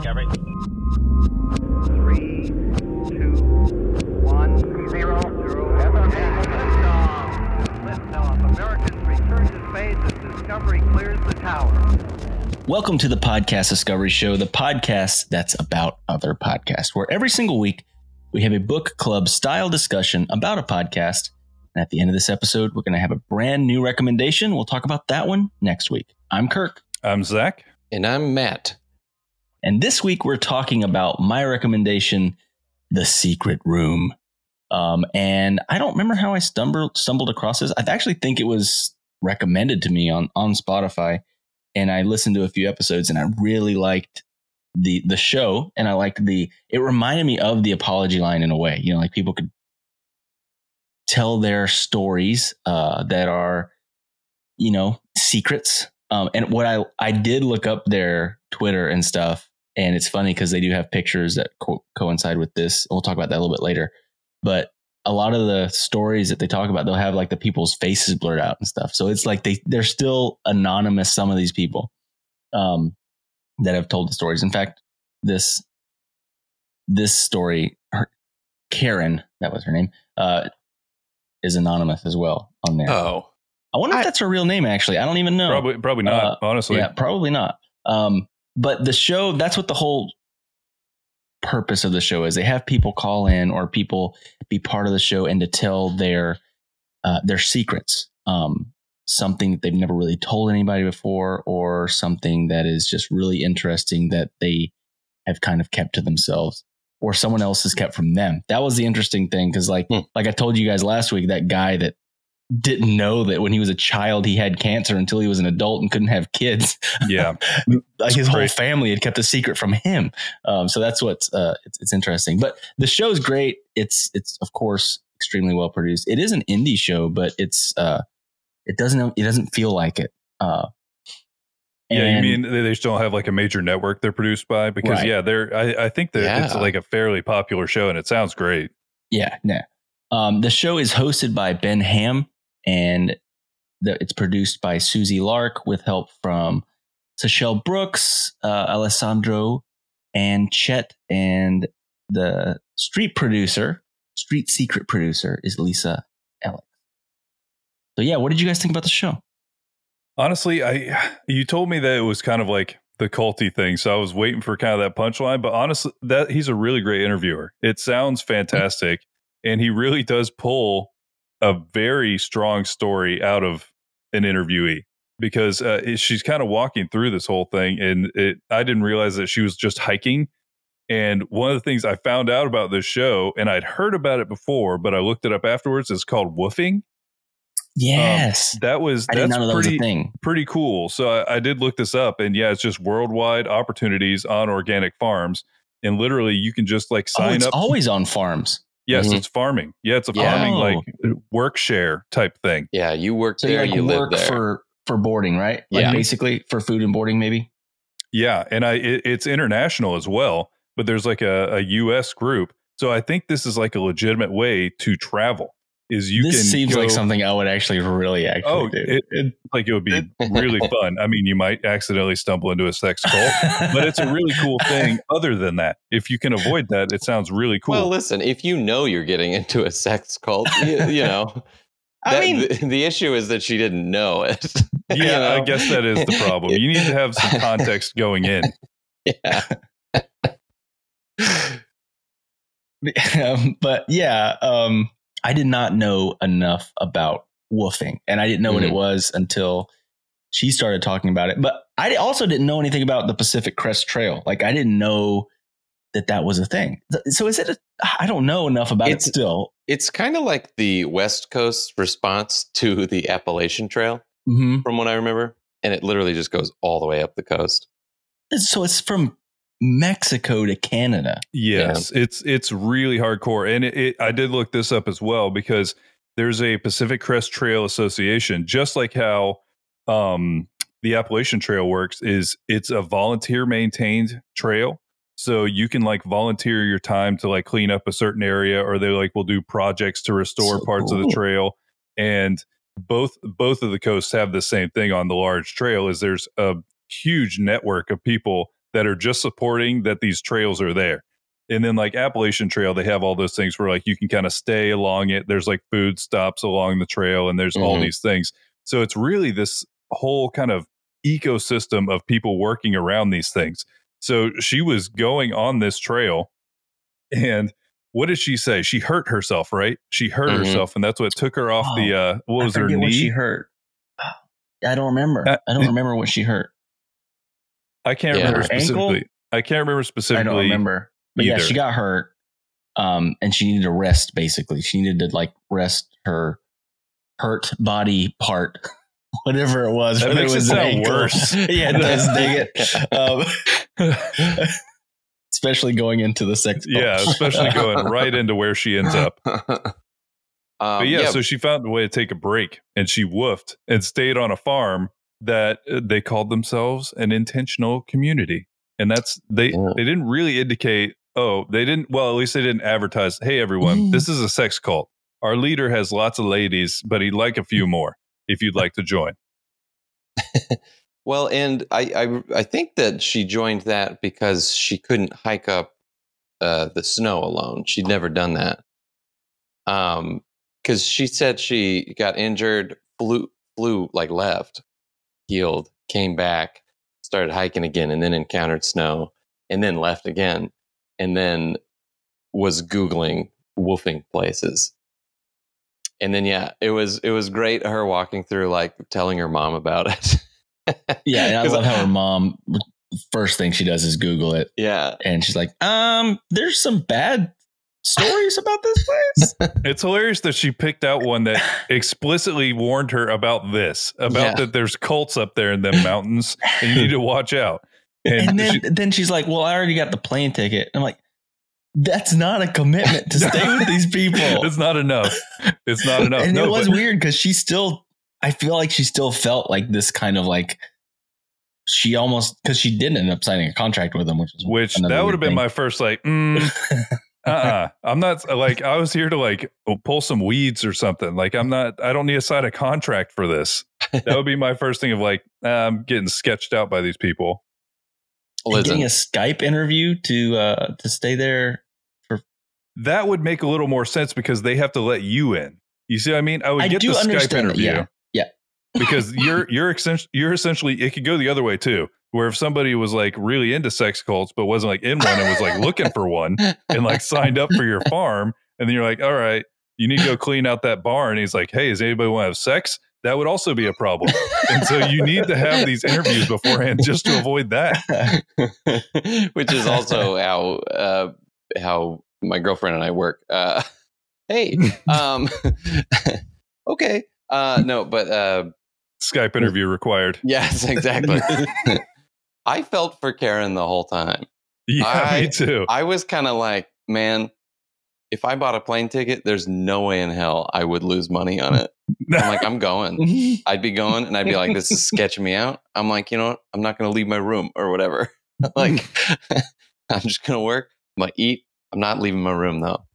Discovery. Three, two, one, zero, zero. Liftoff. Liftoff. Americans return to space as Discovery clears the tower. Welcome to the Podcast Discovery Show, the podcast that's about other podcasts, where every single week we have a book club style discussion about a podcast. And at the end of this episode, we're going to have a brand new recommendation. We'll talk about that one next week. I'm Kirk. I'm Zach. And I'm Matt. And this week we're talking about my recommendation, The Secret Room. Um, and I don't remember how I stumbled stumbled across this. I actually think it was recommended to me on on Spotify, and I listened to a few episodes, and I really liked the the show, and I liked the. It reminded me of the apology line in a way. You know, like people could tell their stories uh, that are, you know, secrets. Um, and what I I did look up their Twitter and stuff, and it's funny because they do have pictures that co- coincide with this. We'll talk about that a little bit later, but a lot of the stories that they talk about, they'll have like the people's faces blurred out and stuff. So it's like they they're still anonymous. Some of these people um, that have told the stories. In fact, this this story, her, Karen, that was her name, uh, is anonymous as well on there. Oh, I wonder I- if that's her real name. Actually, I don't even know. Probably, probably not. Uh, honestly, Yeah, probably not. Um, but the show, that's what the whole purpose of the show is. They have people call in or people be part of the show and to tell their uh, their secrets. Um, something that they've never really told anybody before, or something that is just really interesting that they have kind of kept to themselves, or someone else has kept from them. That was the interesting thing because, like, Hmm. like I told you guys last week, that guy that didn't know that when he was a child he had cancer until he was an adult and couldn't have kids. yeah. like his whole family had kept a secret from him. Um, so that's what's uh, it's, it's interesting. But the show's great. It's it's of course extremely well produced. It is an indie show, but it's uh, it doesn't it doesn't feel like it. Uh, Yeah, you mean they they just don't have like a major network they're produced by? Because Right. yeah, they're. I, I think that it's like a fairly popular show, and it sounds great. Yeah, no. Um, the show is hosted by Ben Ham, and the, it's produced by Susie Lark with help from Sechelle Brooks, uh, Alessandro, and Chet. And the street producer, street secret producer, is Lisa Alex. So yeah, what did you guys think about the show? Honestly, I you told me that it was kind of like the culty thing, so I was waiting for kind of that punchline. But honestly, that he's a really great interviewer. It sounds fantastic, and he really does pull a very strong story out of an interviewee because uh, she's kind of walking through this whole thing, and it I didn't realize that she was just hiking. And one of the things I found out about this show, and I'd heard about it before, but I looked it up afterwards. It's called woofing. Yes, That was I that's that was pretty a thing. pretty cool. So I, I did look this up, and yeah, it's just worldwide opportunities on organic farms, and literally you can just like Oh, sign it's up. always on farms. Yes, Mhm. it's farming. Yeah, it's a Yeah. farming Oh. like work share type thing. yeah. You work So you there, like you live work there. for for boarding, right? Like Yeah. basically for food and boarding, maybe. Yeah, and I it, it's international as well, but there's like a, a U.S. group, so I think this is like a legitimate way to travel. Is you this can seems like something I would actually really actually Oh, do. it- like it would be really fun. I mean, you might accidentally stumble into a sex cult, but it's a really cool thing. Other than that, if you can avoid that, it sounds really cool. Well, listen, if you know you're getting into a sex cult, you, you know. I mean- the, the issue is that she didn't know it. yeah, you know? I guess that is the problem. You need to have some context going in. yeah. um, but yeah, um, I did not know enough about woofing, and I didn't know what it Mhm. was until she started talking about it. But I also didn't know anything about the Pacific Crest Trail. Like I didn't know that that was a thing. So is it? A, I don't know enough about It's- it still. It's kind of like the West Coast response to the Appalachian Trail, hmm from what I remember. And it literally just goes all the way up the coast. So it's from Mexico to Canada. Yes, it's it's really hardcore, and it, it, I did look this up as well because there's a Pacific Crest Trail Association, just like how um, the Appalachian Trail works. Is it's a volunteer maintained trail, so you can like volunteer your time to like clean up a certain area, or they like will do projects to restore So parts of the trail, and both both of the coasts have the same thing on the large trail. Is there's a huge network of people that are just supporting that these trails are there. And then like Appalachian Trail, they have all those things where like you can kind of stay along it. There's like food stops along the trail and there's all Mhm. these things. So it's really this whole kind of ecosystem of people working around these things. So she was going on this trail and what did she say? She hurt herself, right? She hurt Mhm. herself and that's what took her off the uh what I was her forget what she hurt. I don't remember. Uh, I don't remember what she hurt. I can't Yeah. remember Her ankle? specifically. I can't remember specifically. I don't remember. But yeah, she got hurt. Um, and she needed to rest basically. She needed to like rest her hurt body part, whatever it was. That makes it was an sound ankle. worse. yeah, it does dig it. Um, especially going into the sex. yeah, especially going right into where she ends up. Um, But yeah, so she found a way to take a break and she woofed and stayed on a farm that uh, they called themselves an intentional community. And that's they Yeah. they didn't really indicate, oh, they didn't well, at least they didn't advertise, hey everyone, Mhm. this is a sex cult. Our leader has lots of ladies, but he'd like a few more if you'd like to join. Well, and I, I I think that she joined that because she couldn't hike up uh, the snow alone. She'd never done that. Um, because she said she got injured, flew flew like left, healed, came back, started hiking again, and then encountered snow, and then left again, and then was googling woofing places. And then yeah, it was it was great her walking through like telling her mom about it. Yeah, and I love how her mom first thing she does is Google it, Yeah. and she's like, "Um, there's some bad stories about this place." It's hilarious that she picked out one that explicitly warned her about this, about Yeah. that there's cults up there in them mountains and you need to watch out. And, and then she- then she's like, "Well, I already got the plane ticket." I'm like, "That's not a commitment to stay with these people." it's not enough. It's not enough. and no, it was but- weird because she still, I feel like she still felt like this kind of like she almost because she did end up signing a contract with them, which is which that would have been my first like mm, uh-uh. i'm not like i was here to like pull some weeds or something. Like i'm not i don't need to sign a contract for this. That would be my first thing of like uh, i'm getting sketched out by these people. And Listen, getting a Skype interview to uh to stay there. For that would make a little more sense because they have to let you in. You see what i mean? I would I get the skype understand that, interview yeah, yeah. because you're you're essen- you're essentially it could go the other way too where if somebody was like really into sex cults but wasn't like in one and was like looking for one and like signed up for your farm and then you're like all right you need to go clean out that barn and he's like hey does anybody want to have sex that would also be a problem and so you need to have these interviews beforehand just to avoid that which is also how uh, how my girlfriend and I work. Uh, hey, um, okay, uh, no, but uh, skype interview required yes, exactly. I felt for Karen the whole time. yeah I- me too I was kind of like, man, if I bought a plane ticket, there's no way in hell I would lose money on it. I'm like, I'm going. I'd be going and I'd be like, this is sketching me out. I'm like, you know what? I'm not going to leave my room or whatever. Hmm. like, I'm just going to work. I'm going to eat. I'm not leaving my room though.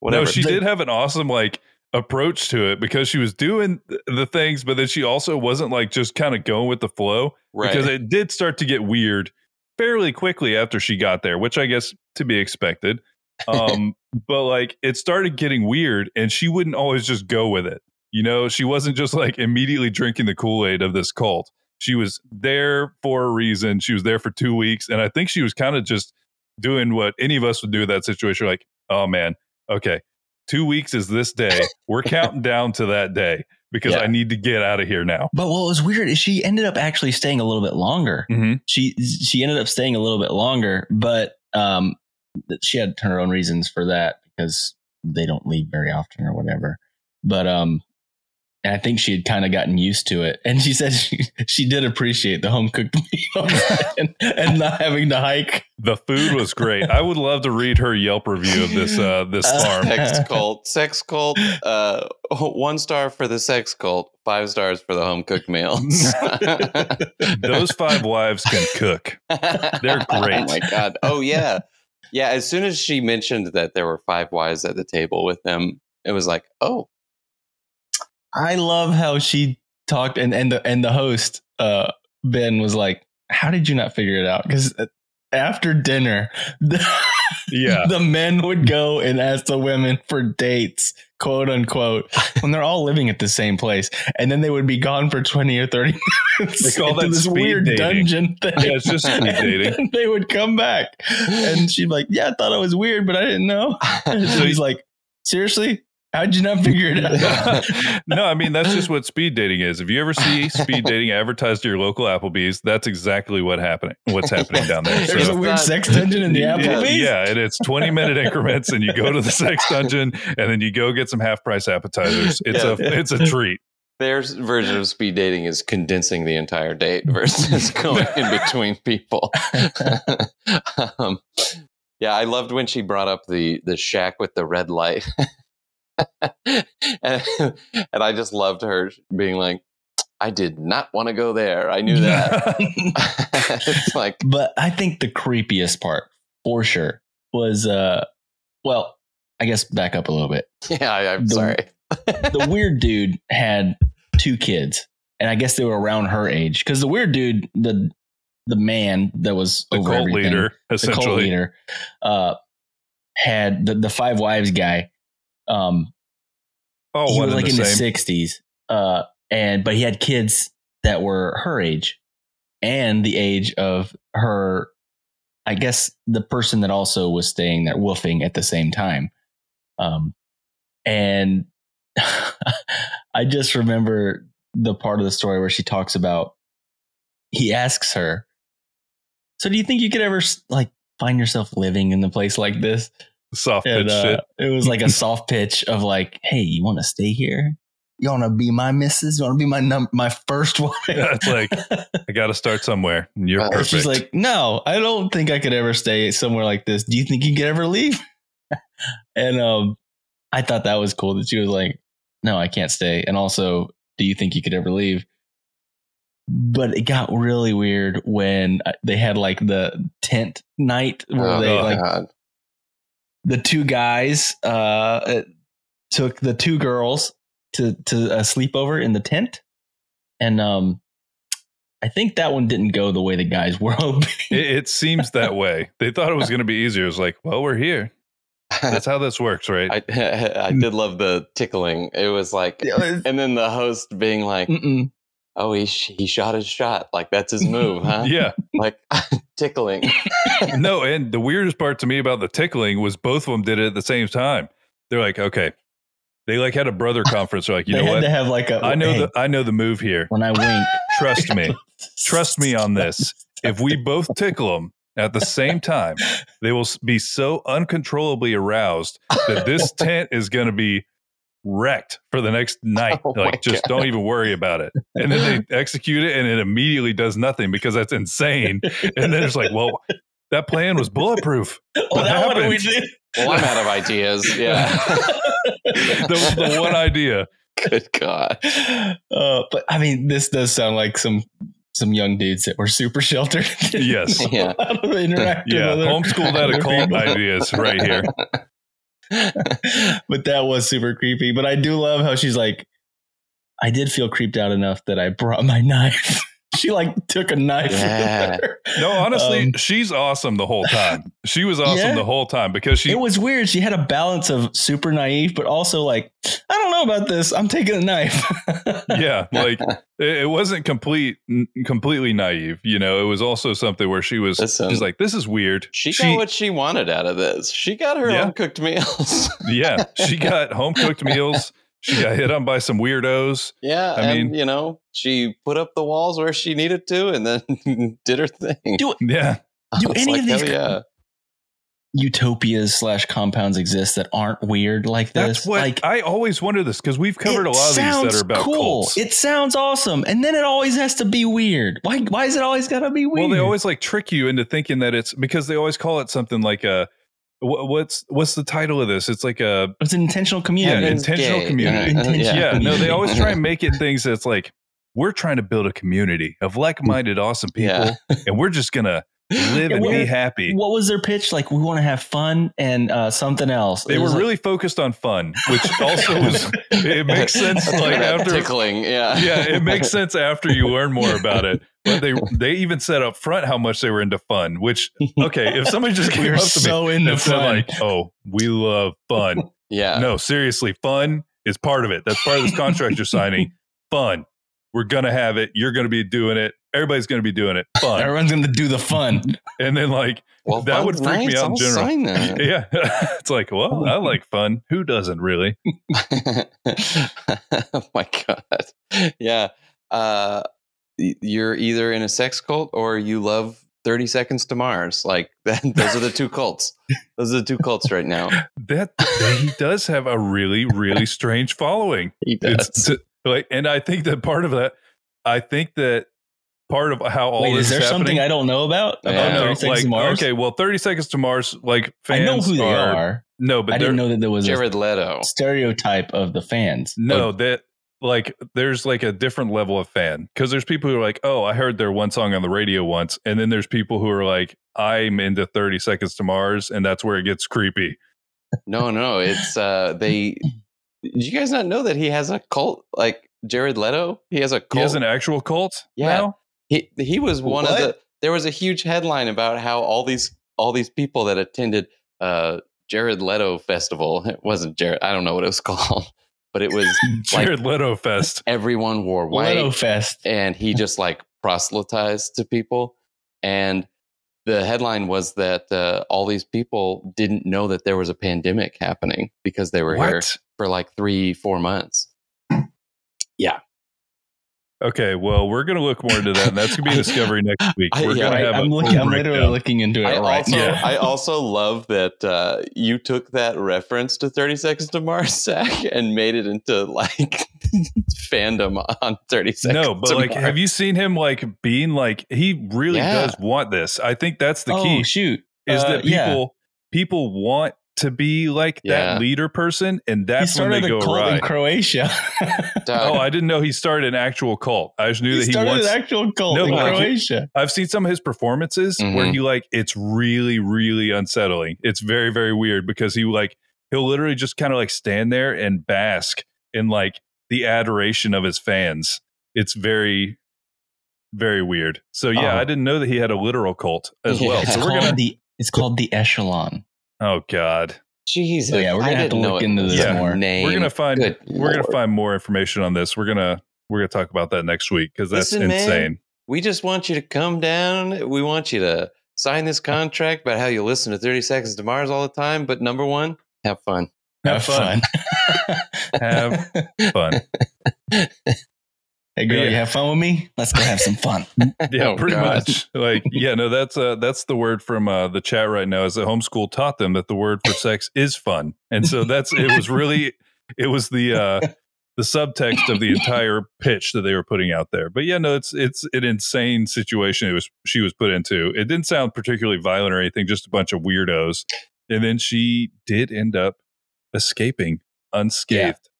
Whatever. No, she did have an awesome like approach to it because she was doing the things, but then she also wasn't like just kind of going with the flow right. because it did start to get weird fairly quickly after she got there, which I guess to be expected. Um, but like it started getting weird, and she wouldn't always just go with it. You know, she wasn't just like immediately drinking the Kool Aid of this cult. She was there for a reason. She was there for two weeks, and I think she was kind of just doing what any of us would do in that situation. Like, oh man, okay, two weeks is this day. We're counting down to that day because Yeah. I need to get out of here now. But what was weird is she ended up actually staying a little bit longer. Mm-hmm. She she ended up staying a little bit longer, but um, she had her own reasons for that because they don't leave very often or whatever. But um, and I think she had kind of gotten used to it, and she said she she did appreciate the home cooked meal and, and not having to hike. The food was great. I would love to read her Yelp review of this uh, this Uh, farm. sex cult, sex cult, uh, one star for the sex cult, five stars for the home cooked meals. Those five wives can cook. They're great. Oh my god! Oh yeah, yeah. As soon as she mentioned that there were five wives at the table with them, it was like, oh, I love how she talked, and and the and the host uh Ben was like, how did you not figure it out? Because after dinner, the, Yeah. the men would go and ask the women for dates, quote unquote, when they're all living at the same place. And then they would be gone for 20 or 30 minutes. They call that this weird dating. dungeon thing. Yeah, it's just speed dating. they would come back. And she'd be like, Yeah, I thought it was weird, but I didn't know. And So he's like, Seriously? How'd you not figure it out? no, I mean that's just what speed dating is. If you ever see speed dating advertised to your local Applebee's, that's exactly what happening. What's happening down there. There's So- a weird sex dungeon in the Yeah, Applebee's. Yeah, and it's 20 minute increments, and you go to the sex dungeon, and then you go get some half price appetizers. It's a it's a treat. Their version of speed dating is condensing the entire date versus going in between people. um, yeah, I loved when she brought up the the shack with the red light, and, and I just loved her being like, "I did not want to go there. I knew that." it's like, but I think the creepiest part, for sure, was uh, well, I guess back up a little bit. yeah, I, I'm The- sorry. The weird dude had two kids, and I guess they were around her age. Because the weird dude, the the man that was The over cult everything, leader, the cult essentially. leader, uh, had the the five wives guy. Um, Oh, he was like in the sixties, uh, and but he had kids that were her age and the age of her. I guess the person that also was staying there, woofing at the same time. Um, and I just remember the part of the story where she talks about. He asks her, "So do you think you could ever like find yourself living in a place like this?" Soft And, pitch uh, shit. It was like a soft pitch of like, "Hey, you want to stay here? You want to be my missus? You want to be my num- my first wife?" Yeah, it's like, I got to start somewhere. and You're Uh, perfect. She's like, "No, I don't think I could ever stay somewhere like this. Do you think you could ever leave?" and um, I thought that was cool that she was like, "No, I can't stay." And also, do you think you could ever leave? But it got really weird when uh, they had like the tent night where Oh, they God. like God. The two guys uh, took the two girls to to a sleepover in the tent, and um, I think that one didn't go the way the guys were hoping. it, it seems that way. They thought it was going to be easier. It was like, well, we're here. That's how this works, right? I I did love the tickling. It was like, and then the host being like, Mm-mm. "Oh, he sh- he shot his shot. Like that's his move, huh? yeah. Like tickling. No, and the weirdest part to me about the tickling was both of them did it at the same time. They're like, okay. They like had a brother conference. They're like, you they know had what? to have like a. I know hey, the I know the move here. when I wink. Trust me. Trust me on this. If we both tickle them at the same time, they will be so uncontrollably aroused that this tent is going to be wrecked for the next night. Oh like, just don't even worry about it. And then they execute it, and it immediately does nothing because that's insane. And then it's like, well, that plan was bulletproof. oh, what that what we happened? did. Well, I'm out of ideas. Yeah. That was the one idea. Good God. Uh, but I mean, this does sound like some some young dudes that were super sheltered. Yes. Yeah. How to interact with Yeah, other- homeschooled out of cult ideas right here. but that was super creepy. But I do love how she's like, I did feel creeped out enough that I brought my knife. She like took a knife. Yeah. No, honestly, Um, she's awesome the whole time. She was awesome Yeah. the whole time because she it was weird. She had a balance of super naive, but also like, I don't know about this. I'm taking a knife. yeah, like it, it wasn't complete n- completely naive, you know. It was also something where she was Listen. she's like this is weird. She got what she wanted out of this. She got her Yeah. home cooked meals. yeah, she got home cooked meals. She got hit on by some weirdos. yeah. I and, mean- you know, she put up the walls where she needed to and then did her thing. Do- Yeah. Do any like, of these hell yeah. utopias slash compounds exist that aren't weird like this? That's what like, I always wonder this because we've covered a lot of these that are about cool. cults. It sounds awesome, and then it always has to be weird. Why? Why is it always got to be weird? Well, they always like trick you into thinking that it's because they always call it something like a wh- what's what's the title of this? It's like a it's an intentional community. Yeah, intentional gay. community. Intentional yeah. No, they always try and make it things that's like we're trying to build a community of like-minded awesome people, Yeah. and we're just gonna live Yeah, and what- be happy. What was their pitch? Like, we want to have fun and uh, something else. They It were was like- really focused on fun, which also was it makes sense That's like after tickling. Yeah, yeah, it makes sense after you learn more about it. But they they even said up front how much they were into fun. Which okay, if somebody just came We're up to so me into and said fun. like, "Oh, we love fun," yeah. no, seriously, fun is part of it. That's part of this contract you're signing. Fun, we're gonna have it. You're gonna be doing it. Everybody's gonna be doing it. Fun, Everyone's going to do the fun. and then like, Well, that would fun's freak me out in I'll general. Sign that. yeah, it's like, well, I like fun. Who doesn't really? oh my god. Yeah. Uh, you're either in a sex cult or you love 30 Seconds to Mars. Like that, those are the two cults. Those are the two cults right now. That he does have a really, really strange following. He does. It's t- like, and I think that part of that, I think that part of how all Wait, this is there happening, something I don't know about? Yeah. About Oh, no, 30 Seconds like to Mars? okay, well, Thirty Seconds to Mars, like I fans know who they are, are. No, but I they're didn't know that there was Jared Leto. a stereotype of the fans. no Like, that like there's like a different level of fan because there's people who are like, oh, I heard their one song on the radio once, and then there's people who are like, I'm into Thirty Seconds to Mars, and that's where it gets creepy. No, no, it's uh they did you guys not know that he has a cult like Jared Leto? He has a cult. He has an actual cult Yeah. now. he he was one of the there was a huge headline about how all these all these people that attended uh Jared Leto festival it wasn't Jared I don't know what it was called but it was Like- Jared Leto Fest. everyone wore white Leto Fest. and he just like proselytized to people and the headline was that uh, all these people didn't know that there was a pandemic happening because they were here What? For like three four months Yeah. Okay, well, we're gonna look more into that, and that's gonna be a discovery next week. We're yeah, gonna have I'm, a looking, I'm literally looking into it I right also now. I also love that uh, you took that reference to Thirty Seconds to Mars, Zach, and made it into like fandom on Thirty Seconds. No, but to like, Mars. have you seen him like being like he really Yeah. does want this? I think that's the oh, key. shoot. Is Uh, that people yeah. people want to be like Yeah. that leader person, and He that's when they a go cult in right. Croatia. Oh, I didn't know he started an actual cult. I just knew he that he started wants. an actual cult No, in like, Croatia. I've seen some of his performances where Mhm. he like it's really really unsettling. It's very very weird because he like he'll literally just kind of like stand there and bask in like the adoration of his fans. It's very very weird. So yeah, Oh. I didn't know that he had a literal cult as Yeah. well. It's So we're called gonna the it's called the Echelon. Oh god. Jesus, So yeah, we're gonna have to look into this Yeah. more. Name. We're gonna find Good we're gonna find more information on this. We're gonna we're gonna talk about that next week because that's Listen, man. insane. We just want you to come down. We want you to sign this contract about how you listen to Thirty Seconds to Mars all the time. But number one, have fun. Have fun. Have fun. Hey girl, Yeah. you have fun with me? Let's go have some fun. Yeah, Oh, pretty God. much. Like, yeah, no, that's uh that's the word from uh the chat right now is that homeschool taught them that the word for sex is fun. And so that's it was really it was the uh the subtext of the entire pitch that they were putting out there. But yeah, no, it's it's an insane situation it was she was put into. It didn't sound particularly violent or anything, just a bunch of weirdos. And then she did end up escaping unscathed.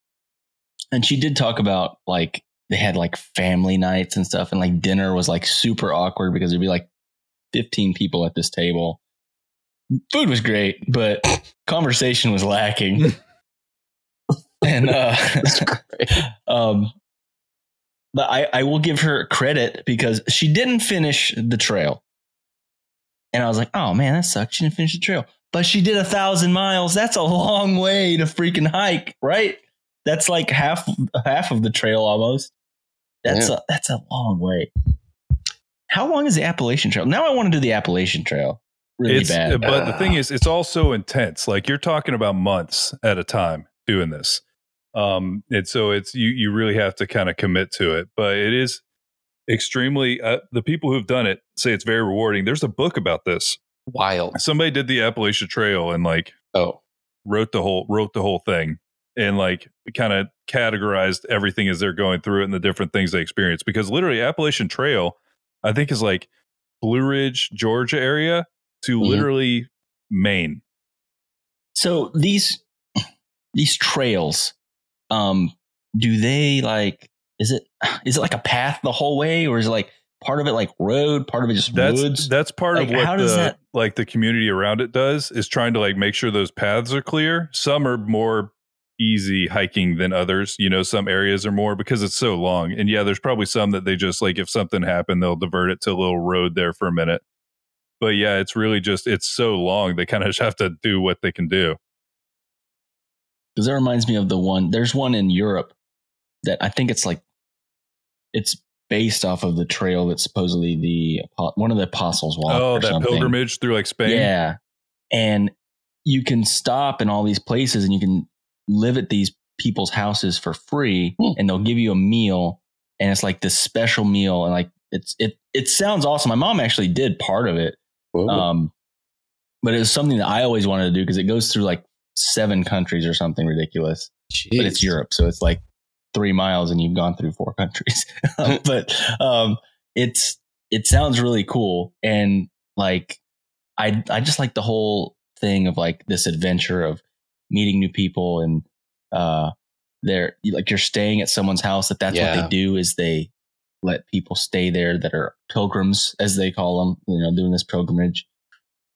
and she did talk about like they had like family nights and stuff and like dinner was like super awkward because there'd be like 15 people at this table. Food was great but conversation was lacking. And uh um but I, I will give her credit because she didn't finish the trail. And i was like oh man that sucks. She didn't finish the trail. But she did a thousand miles. That's a long way to freaking hike right? That's like half half of the trail almost. That's a that's a long way. How long is the Appalachian Trail? Now I want to do the Appalachian Trail. Really it's, bad. But the thing is, it's also intense. Like you're talking about months at a time doing this. Um, and so it's you you really have to kind of commit to it. But it is extremely uh, the people who've done it say it's very rewarding. There's a book about this. Wild. Somebody did the Appalachian Trail and like Oh, wrote the whole wrote the whole thing and like kind of categorized everything as they're going through it and the different things they experience because literally Appalachian Trail I think is like Blue Ridge, Georgia area to Mhm. literally Maine. so these these trails, um, do they like is it is it like a path the whole way or is it like part of it like road, part of it just That's woods? that's part of what the that- like the community around it does is trying to like make sure those paths are clear. Some are more easy hiking than others. You know, some areas are more because it's so long. And yeah, there's probably some that they just like if something happened, they'll divert it to a little road there for a minute. But yeah, it's really just it's so long they kind of just have to do what they can do. Because that reminds me of the one. There's one in Europe that I think it's like it's based off of the trail that supposedly the one of the apostles walked. Oh, that something. pilgrimage through like Spain. Yeah. And you can stop in all these places and you can live at these people's houses for free Hmm. and they'll give you a meal and it's like this special meal and like it's it it sounds awesome. My mom actually did part of it. Whoa. Um but it was something that I always wanted to do because it goes through like seven countries or something ridiculous. But it's Europe, so it's like three miles and you've gone through four countries. but um, it's it sounds really cool and like I I just like the whole thing of like this adventure of meeting new people and uh they're like you're staying at someone's house that that's what they do is they let people stay there that are pilgrims as they call them you know doing this pilgrimage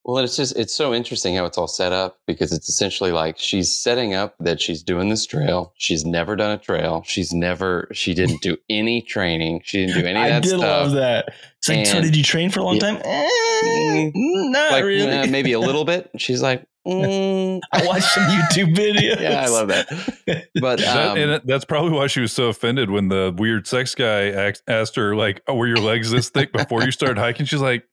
Well, it's just it's so interesting how it's all set up because it's essentially like she's setting up that she's doing this trail. She's never done a trail. She's never she didn't do any training. She didn't do any of I did stuff. love that it's like so did you train for a long Yeah. time eh, Mm. not Like really uh, maybe a little bit. She's like, mm. I watched some YouTube videos yeah, I love that. But That- um, and that's probably why she was so offended when the weird sex guy ax- asked her, like, "Oh, were your legs this thick before you started hiking?" She's like,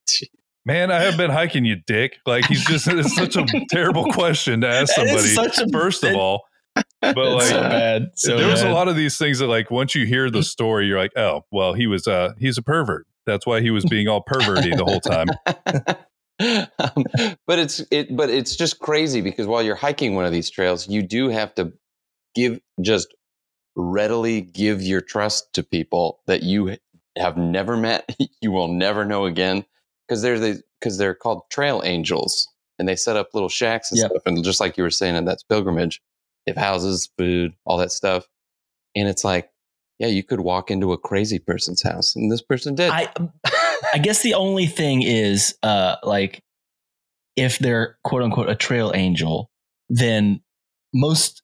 "Man, I have been hiking, you dick." Like, he's just it's such a terrible question to ask somebody. such a First of all, but like, so bad so there was a lot of these things that, like, once you hear the story, you're like, "Oh, well, he was uh he's a pervert." That's why he was being all perverty the whole time. um, but it's it but it's just crazy because while you're hiking one of these trails you do have to give just readily give your trust to people that you have never met you will never know again because they're the because they're called trail angels and they set up little shacks and Yep. stuff and just like you were saying in that's pilgrimage they have houses food all that stuff and it's like yeah you could walk into a crazy person's house and this person did I I guess the only thing is, uh, like, if they're quote unquote a trail angel, then most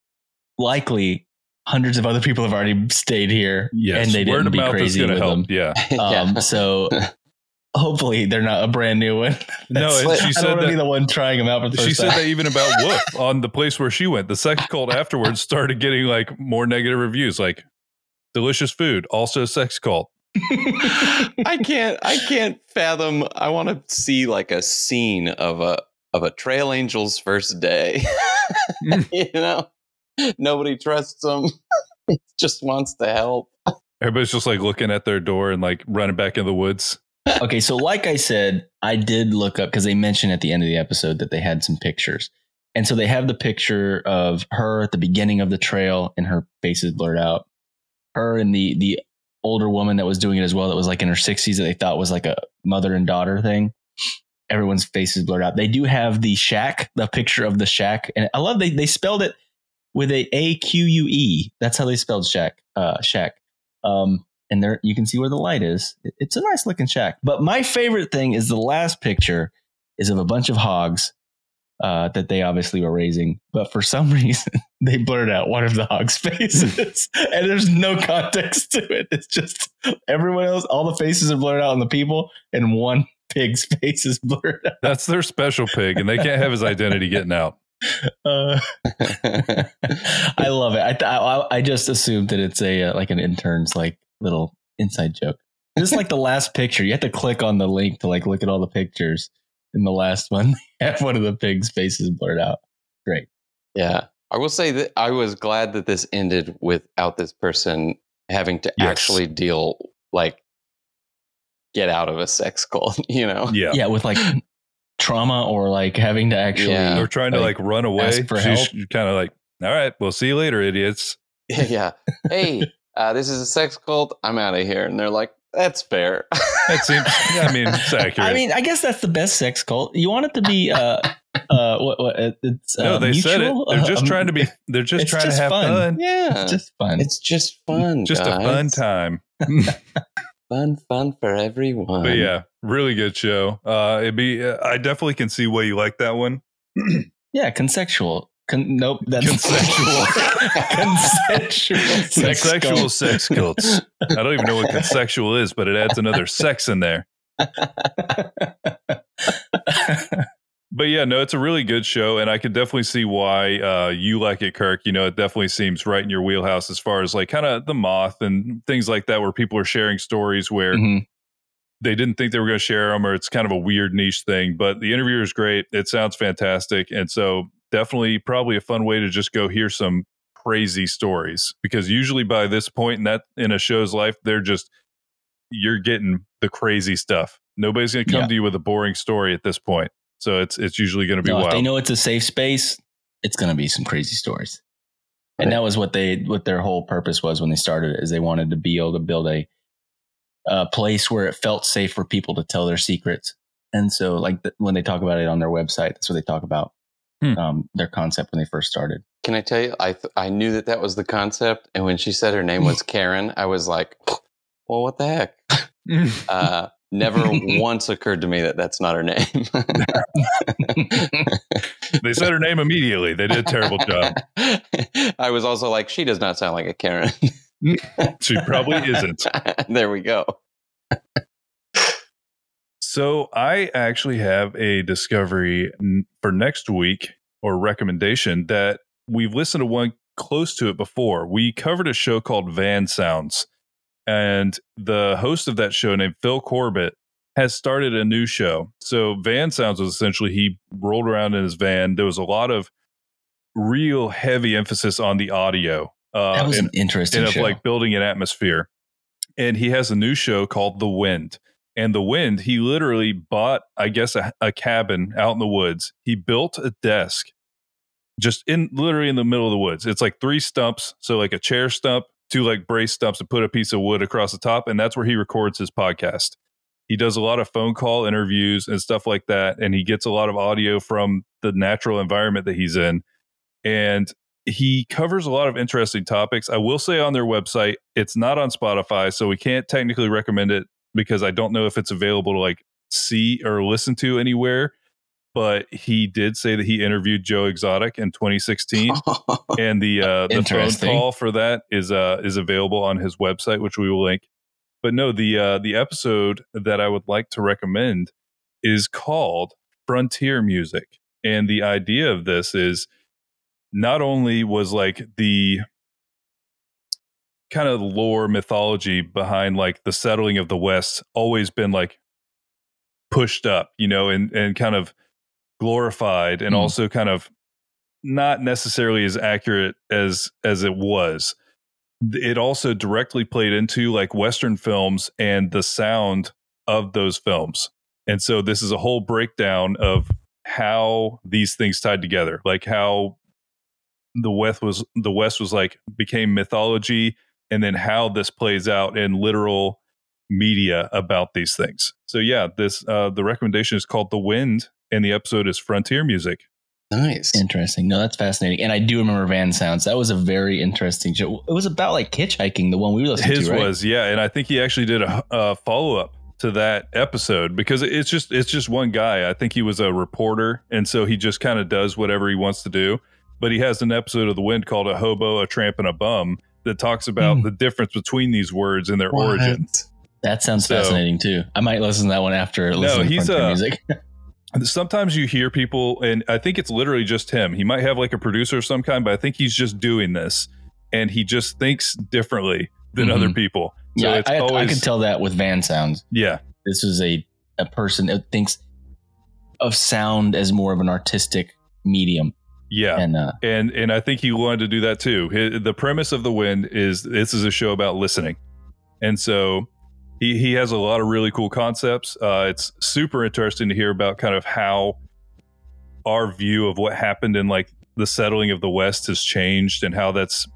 likely hundreds of other people have already stayed here Yes, and they word didn't of be crazy going to with help. them. Yeah. Um, so hopefully they're not a brand new one. No, That's- and she I said don't want to be the one trying them out for the first She said time. that even about Woof on the place where she went. The sex cult afterwards started getting like more negative reviews, like delicious food, also sex cult. I can't I can't fathom I want to see like a scene of a of a trail angel's first day. Mm. you know? Nobody trusts them. Just wants to help. Everybody's just like looking at their door and like running back in the woods. Okay, so like I said, I did look up because they mentioned at the end of the episode that they had some pictures. And so they have the picture of her at the beginning of the trail and her face is blurred out. Her and the the older woman that was doing it as well that was like in her 60s that they thought was like a mother and daughter thing. Everyone's face is blurred out. They do have the shack, the picture of the shack. And I love they they spelled it with a A Q U E. That's how they spelled shack. Uh shack. Um and there you can see where the light is. It's a nice looking shack. But my favorite thing is the last picture is of a bunch of hogs uh, that they obviously were raising, but for some reason they blurred out one of the hogs' faces, and there's no context to it. It's just everyone else, all the faces are blurred out on the people, and one pig's face is blurred out. That's their special pig, and they can't have his identity getting out. Uh, I love it. I, th- I I just assumed that it's a uh, like an intern's like little inside joke. Just like the last picture, you have to click on the link to like look at all the pictures. In the last one, they have one of the pig's faces blurred out. Great. Yeah. I will say that I was glad that this ended without this person having to Yes. actually deal like get out of a sex cult, you know? Yeah. Yeah, with like trauma or like having to actually. Yeah. They're trying to like, run away. ask for She's help. kind of like, all right, we'll see you later, idiots. yeah. Hey, uh, this is a sex cult. I'm out of here. And they're like, that's fair. That seems, yeah, I mean, it's accurate. I mean, I guess that's the best sex cult. You want it to be, uh, uh, what, what, it- it's uh, no, they said it. They're just Um, trying to be, they're just it's trying just to have fun. fun. yeah. It's just fun. It's just fun. Just a fun time. Fun, fun for everyone. But yeah, really good show. Uh, it'd be. I definitely can see why you like that one. Yeah, consensual. Con- nope, that's Consensual. consensual. sex Consensual cult. sex cults. I don't even know what consensual is, but it adds another sex in there. But yeah, no, it's a really good show, and I could definitely see why uh, you like it, Kirk. You know, it definitely seems right in your wheelhouse as far as like kind of the moth and things like that, where people are sharing stories where Mhm. they didn't think they were going to share them, or it's kind of a weird niche thing. But the interviewer is great; it sounds fantastic, and so definitely probably a fun way to just go hear some crazy stories because usually by this point in that in a show's life, they're just you're getting the crazy stuff. Nobody's going to come Yeah. to you with a boring story at this point. So it's it's usually going to be No, if wild. they know it's a safe space, it's going to be some crazy stories. And that was what they what their whole purpose was when they started it is they wanted to be able to build a a place where it felt safe for people to tell their secrets. And so like the, when they talk about it on their website, that's what they talk about. Hmm. Um, their concept when they first started. Can I tell you? I th- I knew that that was the concept, and when she said her name was Karen, I was like, "Well, what the heck?" Uh, never once occurred to me that that's not her name. they said her name immediately. They did a terrible job. I was also like, "She does not sound like a Karen." She probably isn't. there we go. So I actually have a discovery for next week or recommendation that we've listened to one close to it before. We covered a show called Van Sounds, and the host of that show named Phil Corbett has started a new show. So Van Sounds was essentially he rolled around in his van. There was a lot of real heavy emphasis on the audio. Uh, that was and- an interesting and of show. like building an atmosphere. And he has a new show called The Wind. And The Wind, he literally bought, I guess, a, a cabin out in the woods. He built a desk just in literally in the middle of the woods. It's like three stumps, so like a chair stump, two like brace stumps, and put a piece of wood across the top. And that's where he records his podcast. He does a lot of phone call interviews and stuff like that. And he gets a lot of audio from the natural environment that he's in. And he covers a lot of interesting topics. I will say on their website, it's not on Spotify, so we can't technically recommend it because I don't know if it's available to like see or listen to anywhere. But he did say that he interviewed Joe Exotic in 2016, and the uh, the phone call for that is uh is available on his website, which we will link. But no, the uh, the episode that I would like to recommend is called Frontier Music, and the idea of this is not only was like the kind of lore mythology behind like the settling of the west always been like pushed up you know and and kind of glorified and Hmm. also kind of not necessarily as accurate as as it was it also directly played into like western films and the sound of those films and so this is a whole breakdown of how these things tied together like how the west was the west was like became mythology and then how this plays out in literal media about these things so yeah this uh the recommendation is called the wind and the episode is frontier music nice. Interesting. No, that's fascinating. And I do remember Van Sounds. That was a very interesting show. It was about like hitchhiking, the one we listened his to, right? was yeah and i think he actually did a, a follow-up to that episode because it's just it's just one guy i think he was a reporter and so he just kind of does whatever he wants to do but he has an episode of the wind called a hobo a tramp and a bum that talks about Hmm. the difference between these words and their origin That sounds So- fascinating too. I might listen to that one after listening he's, to Frontier uh, music. sometimes you hear people and i think it's literally just him he might have like a producer of some kind but i think he's just doing this and he just thinks differently than Mhm. other people so yeah, it's I, I always could tell that with Van Sounds. yeah This is a, a person that thinks of sound as more of an artistic medium. Yeah And uh, and and I think he wanted to do that too. The premise of the wind is this is a show about listening, and so he he has a lot of really cool concepts. Uh, it's super interesting to hear about kind of how our view of what happened in like the settling of the West has changed, and how that's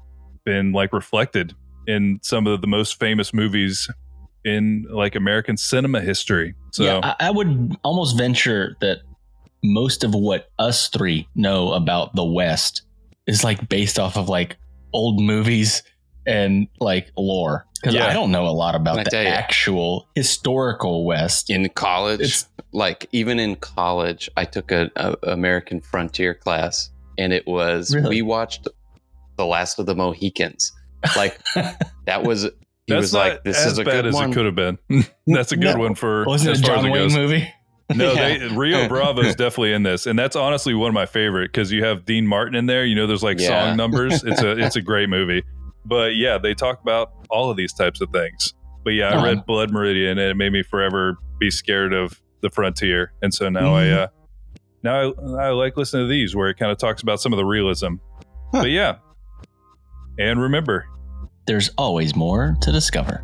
been like reflected in some of the most famous movies in like American cinema history. So yeah, I, I would almost venture that most of what us three know about the West is like based off of like old movies and like lore. because Yeah. I don't know a lot about the you? actual historical West. in college It's- like even in college i took a, a american frontier class and it was Really? we watched the last of the mohicans like that was he That's was not like this as is a bad good as one it could have been. That's a good No. one for Wasn't as it a far as John it Wayne goes. movie? No, Yeah. they, Rio Bravo is definitely in this, and that's honestly one of my favorite because you have Dean Martin in there. You know, there's like Yeah. song numbers. It's a it's a great movie. But yeah, they talk about all of these types of things. But yeah, I Uh-huh. read Blood Meridian, and it made me forever be scared of the frontier. And so now I Mhm. uh, now I, I like listening to these where it kind of talks about some of the realism. Huh. But yeah, and remember, There's always more to discover.